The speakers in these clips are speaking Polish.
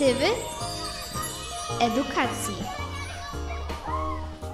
pozytywy edukacji.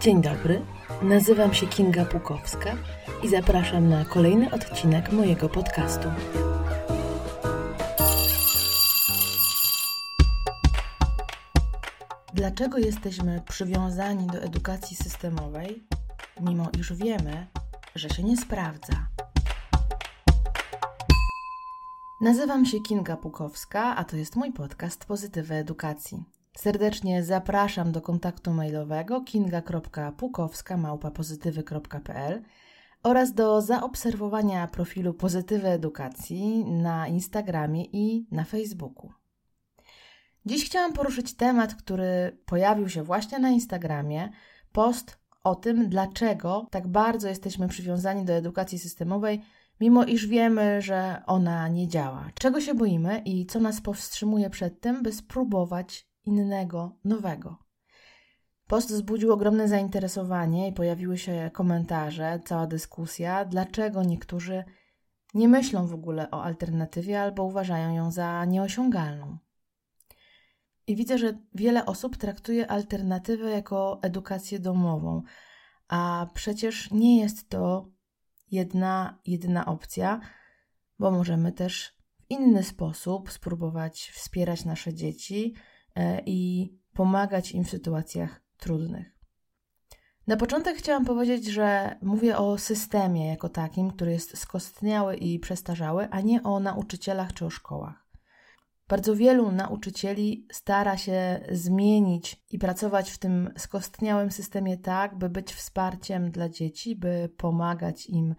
Dzień dobry, nazywam się Kinga Pukowska i zapraszam na kolejny odcinek mojego podcastu. Dlaczego jesteśmy przywiązani do edukacji systemowej, mimo iż wiemy, że się nie sprawdza? Nazywam się Kinga Pukowska, a to jest mój podcast Pozytywy Edukacji. Serdecznie zapraszam do kontaktu mailowego kinga.pukowska.pozytywy.pl oraz do zaobserwowania profilu Pozytywy Edukacji na Instagramie i na Facebooku. Dziś chciałam poruszyć temat, który pojawił się właśnie na Instagramie. Post o tym, dlaczego tak bardzo jesteśmy przywiązani do edukacji systemowej, mimo iż wiemy, że ona nie działa. Czego się boimy i co nas powstrzymuje przed tym, by spróbować innego, nowego. Post wzbudził ogromne zainteresowanie i pojawiły się komentarze, cała dyskusja, dlaczego niektórzy nie myślą w ogóle o alternatywie albo uważają ją za nieosiągalną. I widzę, że wiele osób traktuje alternatywę jako edukację domową, a przecież nie jest to jedna, jedyna opcja, bo możemy też w inny sposób spróbować wspierać nasze dzieci e, i pomagać im w sytuacjach trudnych. Na początek chciałam powiedzieć, że mówię o systemie jako takim, który jest skostniały i przestarzały, a nie o nauczycielach czy o szkołach. Bardzo wielu nauczycieli stara się zmienić i pracować w tym skostniałym systemie tak, by być wsparciem dla dzieci, by pomagać im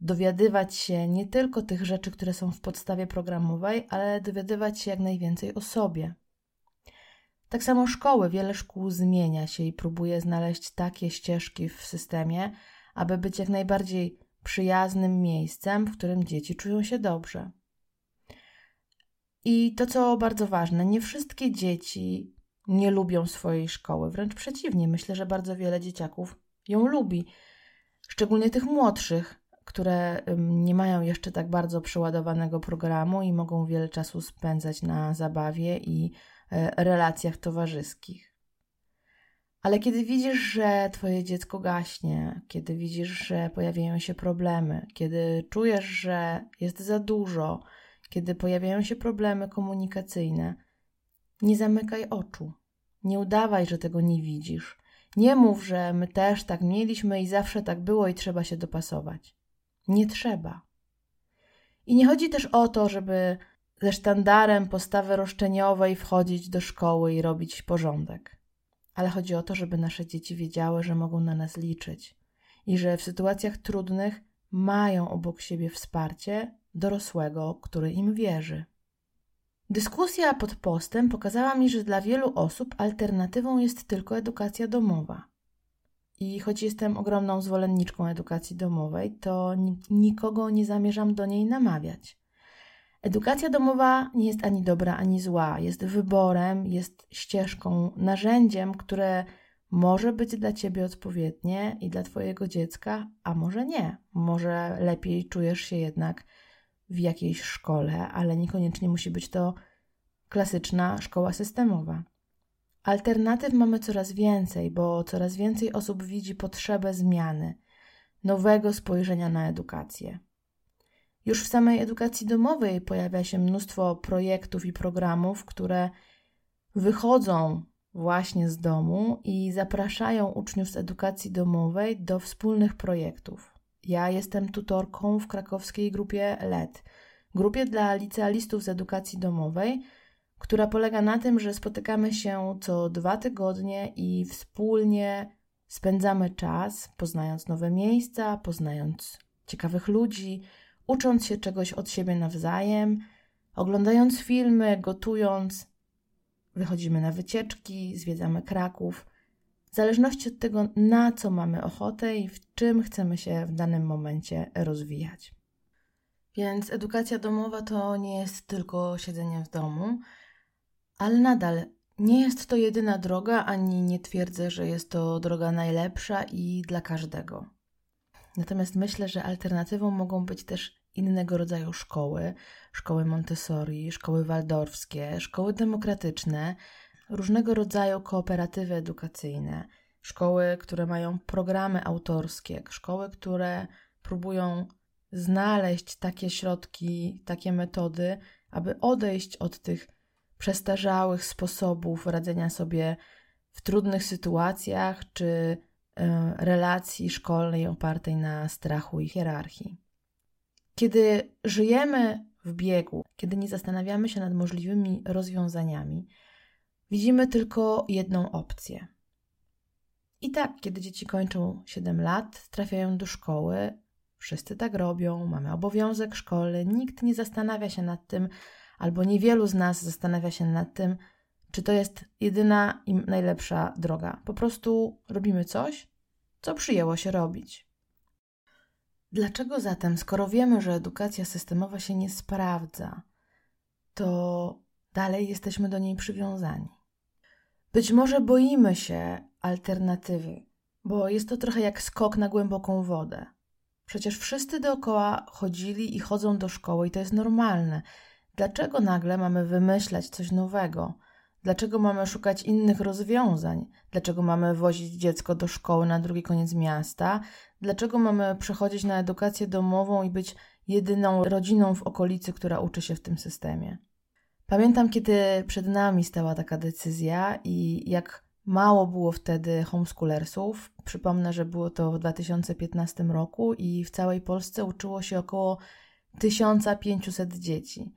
dowiadywać się nie tylko tych rzeczy, które są w podstawie programowej, ale dowiadywać się jak najwięcej o sobie. Tak samo szkoły, wiele szkół zmienia się i próbuje znaleźć takie ścieżki w systemie, aby być jak najbardziej przyjaznym miejscem, w którym dzieci czują się dobrze. I to, co bardzo ważne, nie wszystkie dzieci nie lubią swojej szkoły, wręcz przeciwnie, myślę, że bardzo wiele dzieciaków ją lubi, szczególnie tych młodszych, które nie mają jeszcze tak bardzo przeładowanego programu i mogą wiele czasu spędzać na zabawie i e, relacjach towarzyskich. Ale kiedy widzisz, że Twoje dziecko gaśnie, kiedy widzisz, że pojawiają się problemy, kiedy czujesz, że jest za dużo, kiedy pojawiają się problemy komunikacyjne, nie zamykaj oczu. Nie udawaj, że tego nie widzisz. Nie mów, że my też tak mieliśmy i zawsze tak było i trzeba się dopasować. Nie trzeba. I nie chodzi też o to, żeby ze sztandarem postawy roszczeniowej wchodzić do szkoły i robić porządek. Ale chodzi o to, żeby nasze dzieci wiedziały, że mogą na nas liczyć i że w sytuacjach trudnych mają obok siebie wsparcie dorosłego, który im wierzy. Dyskusja pod postem pokazała mi, że dla wielu osób alternatywą jest tylko edukacja domowa. I choć jestem ogromną zwolenniczką edukacji domowej, to nikogo nie zamierzam do niej namawiać. Edukacja domowa nie jest ani dobra, ani zła. Jest wyborem, jest ścieżką, narzędziem, które może być dla ciebie odpowiednie i dla twojego dziecka, a może nie. Może lepiej czujesz się jednak w jakiejś szkole, ale niekoniecznie musi być to klasyczna szkoła systemowa. Alternatyw mamy coraz więcej, bo coraz więcej osób widzi potrzebę zmiany, nowego spojrzenia na edukację. Już w samej edukacji domowej pojawia się mnóstwo projektów i programów, które wychodzą właśnie z domu i zapraszają uczniów z edukacji domowej do wspólnych projektów. Ja jestem tutorką w krakowskiej grupie LED, grupie dla licealistów z edukacji domowej, która polega na tym, że spotykamy się co dwa tygodnie i wspólnie spędzamy czas, poznając nowe miejsca, poznając ciekawych ludzi, ucząc się czegoś od siebie nawzajem, oglądając filmy, gotując. Wychodzimy na wycieczki, zwiedzamy Kraków w zależności od tego, na co mamy ochotę i w czym chcemy się w danym momencie rozwijać. Więc edukacja domowa to nie jest tylko siedzenie w domu, ale nadal nie jest to jedyna droga, ani nie twierdzę, że jest to droga najlepsza i dla każdego. Natomiast myślę, że alternatywą mogą być też innego rodzaju szkoły, szkoły Montessori, szkoły waldorfskie, szkoły demokratyczne, różnego rodzaju kooperatywy edukacyjne, szkoły, które mają programy autorskie, szkoły, które próbują znaleźć takie środki, takie metody, aby odejść od tych przestarzałych sposobów radzenia sobie w trudnych sytuacjach czy e, relacji szkolnej opartej na strachu i hierarchii. Kiedy żyjemy w biegu, kiedy nie zastanawiamy się nad możliwymi rozwiązaniami, widzimy tylko jedną opcję. I tak, kiedy dzieci kończą 7 lat, trafiają do szkoły, wszyscy tak robią, mamy obowiązek szkolny, nikt nie zastanawia się nad tym, albo niewielu z nas zastanawia się nad tym, czy to jest jedyna i najlepsza droga. Po prostu robimy coś, co przyjęło się robić. Dlaczego zatem, skoro wiemy, że edukacja systemowa się nie sprawdza, to dalej jesteśmy do niej przywiązani? Być może boimy się alternatywy, bo jest to trochę jak skok na głęboką wodę. Przecież wszyscy dookoła chodzili i chodzą do szkoły i to jest normalne. Dlaczego nagle mamy wymyślać coś nowego? Dlaczego mamy szukać innych rozwiązań? Dlaczego mamy wozić dziecko do szkoły na drugi koniec miasta? Dlaczego mamy przechodzić na edukację domową i być jedyną rodziną w okolicy, która uczy się w tym systemie? Pamiętam, kiedy przed nami stała taka decyzja i jak mało było wtedy homeschoolersów. Przypomnę, że było to w 2015 roku i w całej Polsce uczyło się około 1500 dzieci.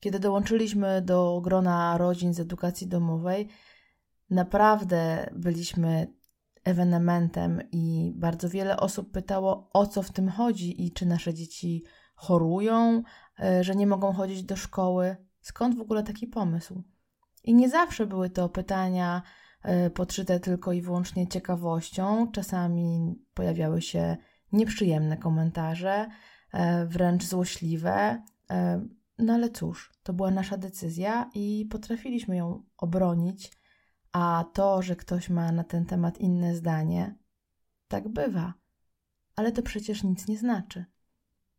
Kiedy dołączyliśmy do grona rodzin z edukacji domowej, naprawdę byliśmy ewenementem i bardzo wiele osób pytało, o co w tym chodzi i czy nasze dzieci chorują, e, że nie mogą chodzić do szkoły. Skąd w ogóle taki pomysł? I nie zawsze były to pytania e, podszyte tylko i wyłącznie ciekawością. Czasami pojawiały się nieprzyjemne komentarze, e, wręcz złośliwe. No ale cóż, to była nasza decyzja i potrafiliśmy ją obronić, a to, że ktoś ma na ten temat inne zdanie, tak bywa. Ale to przecież nic nie znaczy.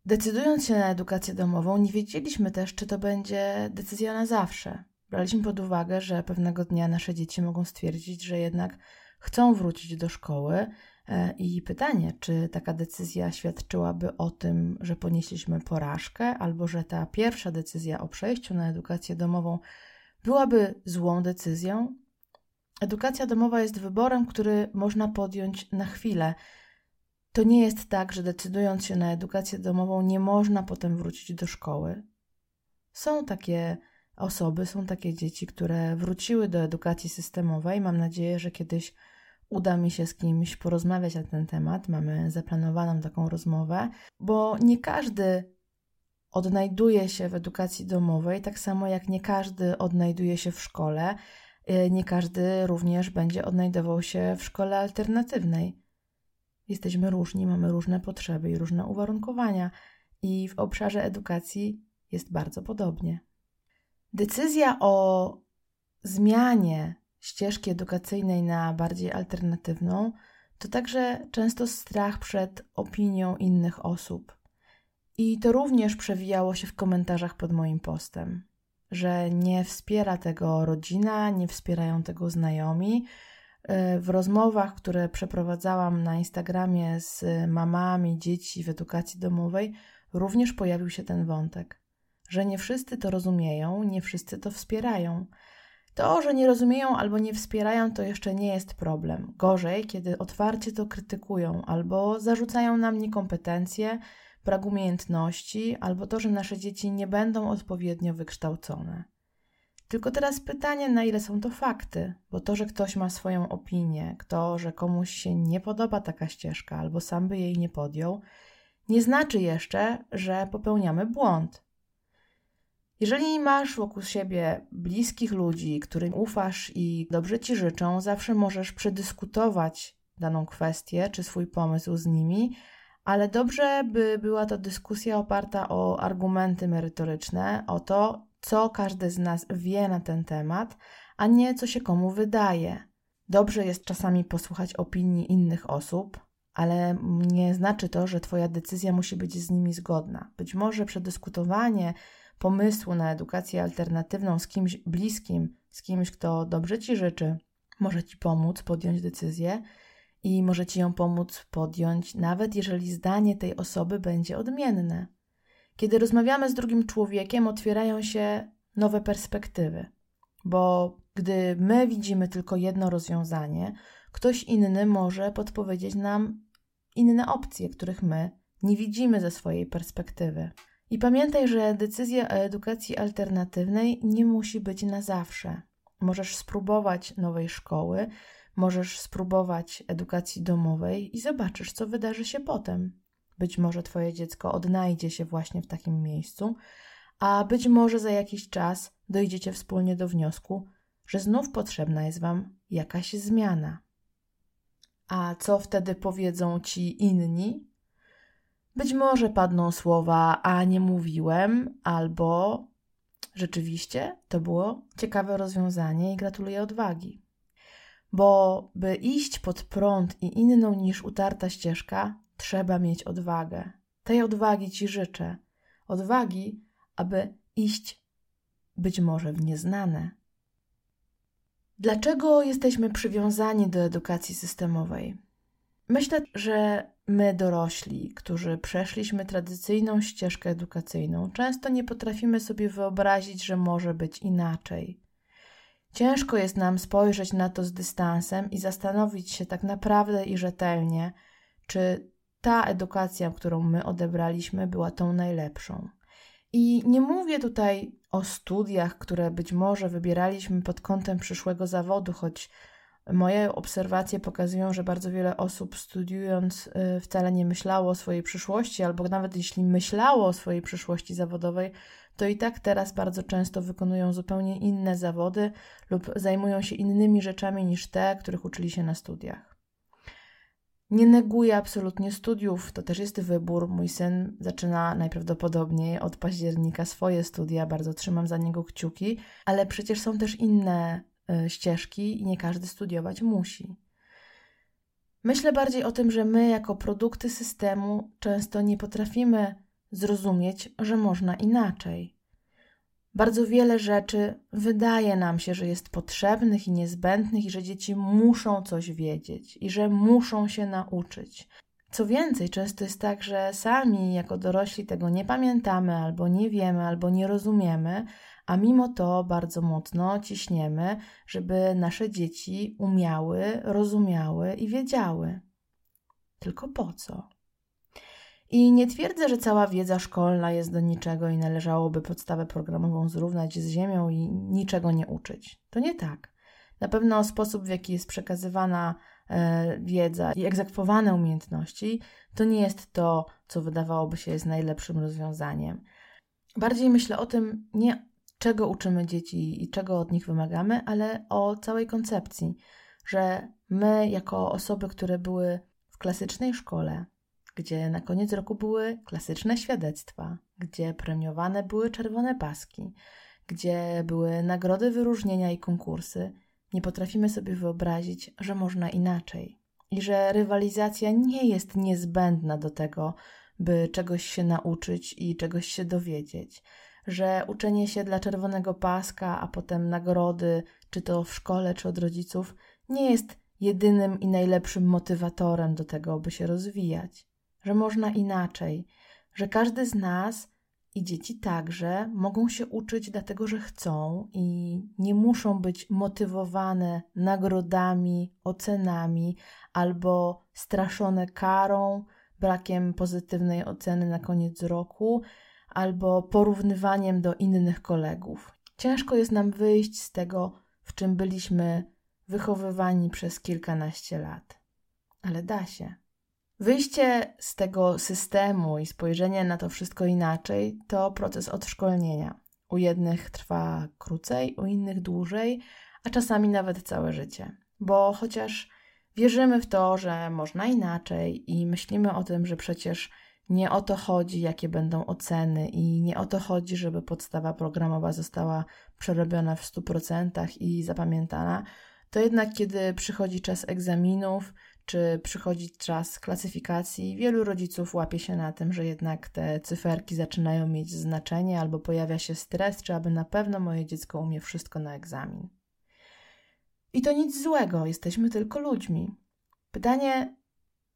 Decydując się na edukację domową, nie wiedzieliśmy też, czy to będzie decyzja na zawsze. Braliśmy pod uwagę, że pewnego dnia nasze dzieci mogą stwierdzić, że jednak chcą wrócić do szkoły, E, I pytanie, czy taka decyzja świadczyłaby o tym, że ponieśliśmy porażkę, albo że ta pierwsza decyzja o przejściu na edukację domową byłaby złą decyzją? Edukacja domowa jest wyborem, który można podjąć na chwilę. To nie jest tak, że decydując się na edukację domową, nie można potem wrócić do szkoły. Są takie osoby, są takie dzieci, które wróciły do edukacji systemowej. Mam nadzieję, że kiedyś uda mi się z kimś porozmawiać na ten temat. Mamy zaplanowaną taką rozmowę, bo nie każdy odnajduje się w edukacji domowej, tak samo jak nie każdy odnajduje się w szkole. Y, nie każdy również będzie odnajdował się w szkole alternatywnej. Jesteśmy różni, mamy różne potrzeby i różne uwarunkowania, i w obszarze edukacji jest bardzo podobnie. Decyzja o zmianie ścieżki edukacyjnej na bardziej alternatywną, to także często strach przed opinią innych osób. I to również przewijało się w komentarzach pod moim postem, że nie wspiera tego rodzina, nie wspierają tego znajomi. W rozmowach, które przeprowadzałam na Instagramie z mamami dzieci w edukacji domowej, również pojawił się ten wątek, że nie wszyscy to rozumieją, nie wszyscy to wspierają. To, że nie rozumieją albo nie wspierają, to jeszcze nie jest problem. Gorzej, kiedy otwarcie to krytykują albo zarzucają nam niekompetencje, brak umiejętności, albo to, że nasze dzieci nie będą odpowiednio wykształcone. Tylko teraz pytanie, na ile są to fakty, bo to, że ktoś ma swoją opinię, to, że komuś się nie podoba taka ścieżka albo sam by jej nie podjął, nie znaczy jeszcze, że popełniamy błąd. Jeżeli masz wokół siebie bliskich ludzi, którym ufasz i dobrze ci życzą, zawsze możesz przedyskutować daną kwestię czy swój pomysł z nimi, ale dobrze by była to dyskusja oparta o argumenty merytoryczne, o to, co każdy z nas wie na ten temat, a nie co się komu wydaje. Dobrze jest czasami posłuchać opinii innych osób, ale nie znaczy to, że Twoja decyzja musi być z nimi zgodna. Być może przedyskutowanie pomysłu na edukację alternatywną z kimś bliskim, z kimś, kto dobrze Ci życzy, może Ci pomóc podjąć decyzję i może Ci ją pomóc podjąć, nawet jeżeli zdanie tej osoby będzie odmienne. Kiedy rozmawiamy z drugim człowiekiem, otwierają się nowe perspektywy, bo gdy my widzimy tylko jedno rozwiązanie, ktoś inny może podpowiedzieć nam inne opcje, których my nie widzimy ze swojej perspektywy. I pamiętaj, że decyzja o edukacji alternatywnej nie musi być na zawsze. Możesz spróbować nowej szkoły, możesz spróbować edukacji domowej i zobaczysz, co wydarzy się potem. Być może Twoje dziecko odnajdzie się właśnie w takim miejscu, a być może za jakiś czas dojdziecie wspólnie do wniosku, że znów potrzebna jest Wam jakaś zmiana. A co wtedy powiedzą ci inni? Być może padną słowa, a nie mówiłem, albo rzeczywiście to było ciekawe rozwiązanie i gratuluję odwagi. Bo by iść pod prąd i inną niż utarta ścieżka, trzeba mieć odwagę. Tej odwagi ci życzę. Odwagi, aby iść być może w nieznane. Dlaczego jesteśmy przywiązani do edukacji systemowej? Myślę, że my dorośli, którzy przeszliśmy tradycyjną ścieżkę edukacyjną, często nie potrafimy sobie wyobrazić, że może być inaczej. Ciężko jest nam spojrzeć na to z dystansem i zastanowić się tak naprawdę i rzetelnie, czy ta edukacja, którą my odebraliśmy, była tą najlepszą. I nie mówię tutaj o studiach, które być może wybieraliśmy pod kątem przyszłego zawodu, choć moje obserwacje pokazują, że bardzo wiele osób studiując y, wcale nie myślało o swojej przyszłości, albo nawet jeśli myślało o swojej przyszłości zawodowej, to i tak teraz bardzo często wykonują zupełnie inne zawody lub zajmują się innymi rzeczami niż te, których uczyli się na studiach. Nie neguję absolutnie studiów, to też jest wybór. Mój syn zaczyna najprawdopodobniej od października swoje studia, bardzo trzymam za niego kciuki, ale przecież są też inne y, ścieżki i nie każdy studiować musi. Myślę bardziej o tym, że my, jako produkty systemu, często nie potrafimy zrozumieć, że można inaczej. Bardzo wiele rzeczy wydaje nam się, że jest potrzebnych i niezbędnych, i że dzieci muszą coś wiedzieć, i że muszą się nauczyć. Co więcej, często jest tak, że sami jako dorośli tego nie pamiętamy, albo nie wiemy, albo nie rozumiemy, a mimo to bardzo mocno ciśniemy, żeby nasze dzieci umiały, rozumiały i wiedziały. Tylko po co? I nie twierdzę, że cała wiedza szkolna jest do niczego i należałoby podstawę programową zrównać z ziemią i niczego nie uczyć. To nie tak. Na pewno sposób, w jaki jest przekazywana e, wiedza i egzekwowane umiejętności, to nie jest to, co wydawałoby się jest najlepszym rozwiązaniem. Bardziej myślę o tym, nie czego uczymy dzieci i czego od nich wymagamy, ale o całej koncepcji, że my, jako osoby, które były w klasycznej szkole, gdzie na koniec roku były klasyczne świadectwa, gdzie premiowane były czerwone paski, gdzie były nagrody wyróżnienia i konkursy, nie potrafimy sobie wyobrazić, że można inaczej i że rywalizacja nie jest niezbędna do tego, by czegoś się nauczyć i czegoś się dowiedzieć, że uczenie się dla czerwonego paska, a potem nagrody, czy to w szkole, czy od rodziców, nie jest jedynym i najlepszym motywatorem do tego, by się rozwijać że można inaczej, że każdy z nas i dzieci także mogą się uczyć dlatego, że chcą i nie muszą być motywowane nagrodami, ocenami albo straszone karą, brakiem pozytywnej oceny na koniec roku albo porównywaniem do innych kolegów. Ciężko jest nam wyjść z tego, w czym byliśmy wychowywani przez kilkanaście lat, ale da się. Wyjście z tego systemu i spojrzenie na to wszystko inaczej to proces odszkolnienia. U jednych trwa krócej, u innych dłużej, a czasami nawet całe życie. Bo chociaż wierzymy w to, że można inaczej i myślimy o tym, że przecież nie o to chodzi, jakie będą oceny, i nie o to chodzi, żeby podstawa programowa została przerobiona w 100% i zapamiętana, to jednak kiedy przychodzi czas egzaminów, czy przychodzi czas klasyfikacji. Wielu rodziców łapie się na tym, że jednak te cyferki zaczynają mieć znaczenie, albo pojawia się stres, czy aby na pewno moje dziecko umie wszystko na egzamin. I to nic złego, jesteśmy tylko ludźmi. Pytanie,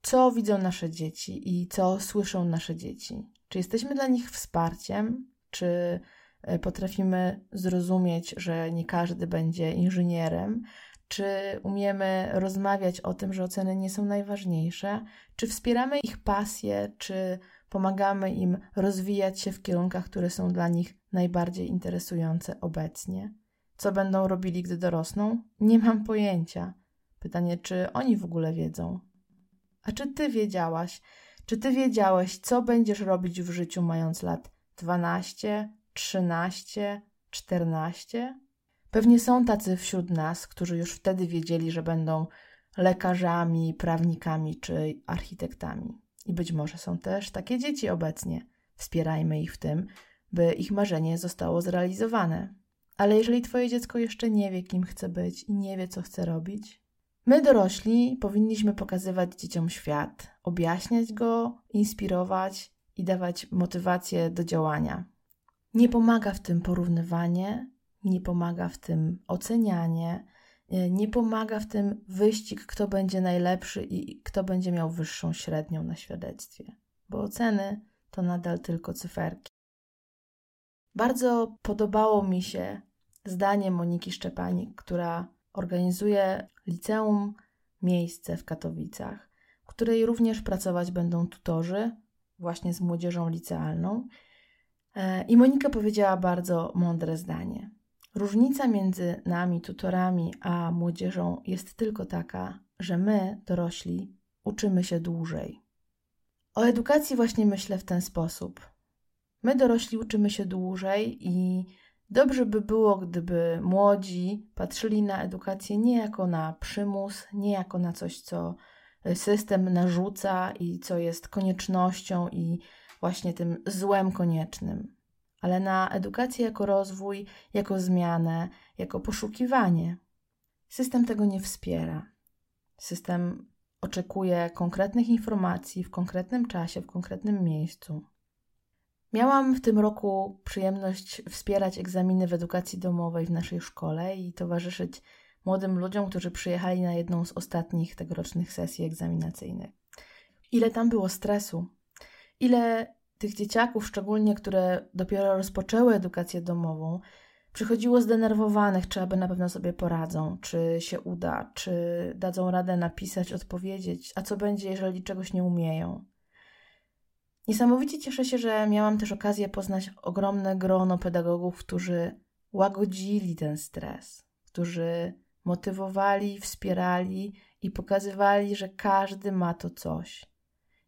co widzą nasze dzieci i co słyszą nasze dzieci? Czy jesteśmy dla nich wsparciem? Czy e, potrafimy zrozumieć, że nie każdy będzie inżynierem? Czy umiemy rozmawiać o tym, że oceny nie są najważniejsze? Czy wspieramy ich pasję? Czy pomagamy im rozwijać się w kierunkach, które są dla nich najbardziej interesujące obecnie? Co będą robili, gdy dorosną? Nie mam pojęcia. Pytanie, czy oni w ogóle wiedzą? A czy ty wiedziałaś, czy ty wiedziałeś, co będziesz robić w życiu mając lat 12, 13, 14? Pewnie są tacy wśród nas, którzy już wtedy wiedzieli, że będą lekarzami, prawnikami czy architektami. I być może są też takie dzieci obecnie. Wspierajmy ich w tym, by ich marzenie zostało zrealizowane. Ale jeżeli Twoje dziecko jeszcze nie wie, kim chce być i nie wie, co chce robić, my dorośli powinniśmy pokazywać dzieciom świat, objaśniać go, inspirować i dawać motywację do działania. Nie pomaga w tym porównywanie, nie pomaga w tym ocenianie, e, nie pomaga w tym wyścig, kto będzie najlepszy i kto będzie miał wyższą średnią na świadectwie, bo oceny to nadal tylko cyferki. Bardzo podobało mi się zdanie Moniki Szczepanik, która organizuje liceum miejsce w Katowicach, w której również pracować będą tutorzy właśnie z młodzieżą licealną. E, I Monika powiedziała bardzo mądre zdanie. Różnica między nami, tutorami, a młodzieżą jest tylko taka, że my, dorośli, uczymy się dłużej. O edukacji właśnie myślę w ten sposób. My, dorośli, uczymy się dłużej i dobrze by było, gdyby młodzi patrzyli na edukację nie jako na przymus, nie jako na coś, co system narzuca i co jest koniecznością i właśnie tym złem koniecznym ale na edukację jako rozwój, jako zmianę, jako poszukiwanie. System tego nie wspiera. System oczekuje konkretnych informacji w konkretnym czasie, w konkretnym miejscu. Miałam w tym roku przyjemność wspierać egzaminy w edukacji domowej w naszej szkole i towarzyszyć młodym ludziom, którzy przyjechali na jedną z ostatnich tegorocznych sesji egzaminacyjnych. Ile tam było stresu, ile tych dzieciaków, szczególnie które dopiero rozpoczęły edukację domową, przychodziło zdenerwowanych, czy aby na pewno sobie poradzą, czy się uda, czy dadzą radę napisać, odpowiedzieć, a co będzie, jeżeli czegoś nie umieją. Niesamowicie cieszę się, że miałam też okazję poznać ogromne grono pedagogów, którzy łagodzili ten stres, którzy motywowali, wspierali i pokazywali, że każdy ma to coś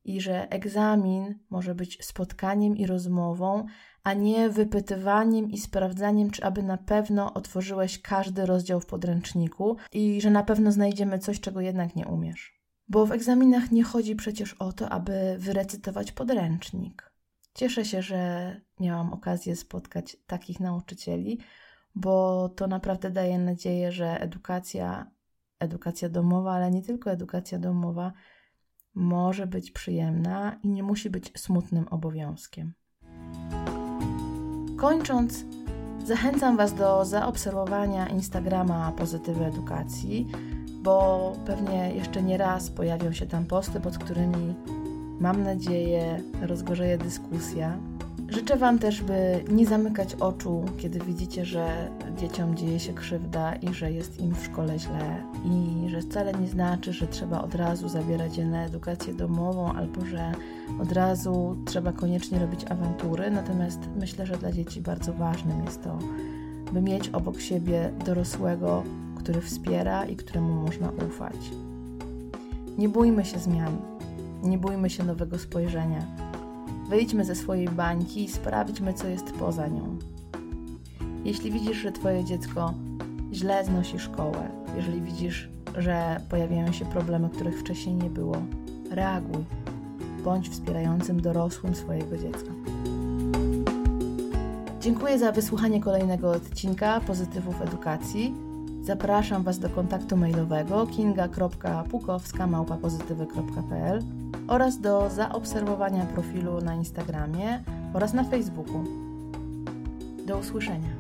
i że egzamin może być spotkaniem i rozmową, a nie wypytywaniem i sprawdzaniem, czy aby na pewno otworzyłeś każdy rozdział w podręczniku i że na pewno znajdziemy coś, czego jednak nie umiesz. Bo w egzaminach nie chodzi przecież o to, aby wyrecytować podręcznik. Cieszę się, że miałam okazję spotkać takich nauczycieli, bo to naprawdę daje nadzieję, że edukacja, edukacja domowa, ale nie tylko edukacja domowa, może być przyjemna i nie musi być smutnym obowiązkiem. Kończąc, zachęcam Was do zaobserwowania Instagrama Pozytywy Edukacji, bo pewnie jeszcze nie raz pojawią się tam posty, pod którymi mam nadzieję rozgorzeje dyskusja Życzę Wam też, by nie zamykać oczu, kiedy widzicie, że dzieciom dzieje się krzywda i że jest im w szkole źle, i że wcale nie znaczy, że trzeba od razu zabierać je na edukację domową, albo że od razu trzeba koniecznie robić awantury. Natomiast myślę, że dla dzieci bardzo ważnym jest to, by mieć obok siebie dorosłego, który wspiera i któremu można ufać. Nie bójmy się zmian, nie bójmy się nowego spojrzenia Wyjdźmy ze swojej bańki i sprawdźmy, co jest poza nią. Jeśli widzisz, że Twoje dziecko źle znosi szkołę, jeżeli widzisz, że pojawiają się problemy, których wcześniej nie było, reaguj. Bądź wspierającym dorosłym swojego dziecka. Dziękuję za wysłuchanie kolejnego odcinka Pozytywów Edukacji. Zapraszam Was do kontaktu mailowego kinga.pukowska.pozytywy.pl oraz do zaobserwowania profilu na Instagramie oraz na Facebooku. Do usłyszenia.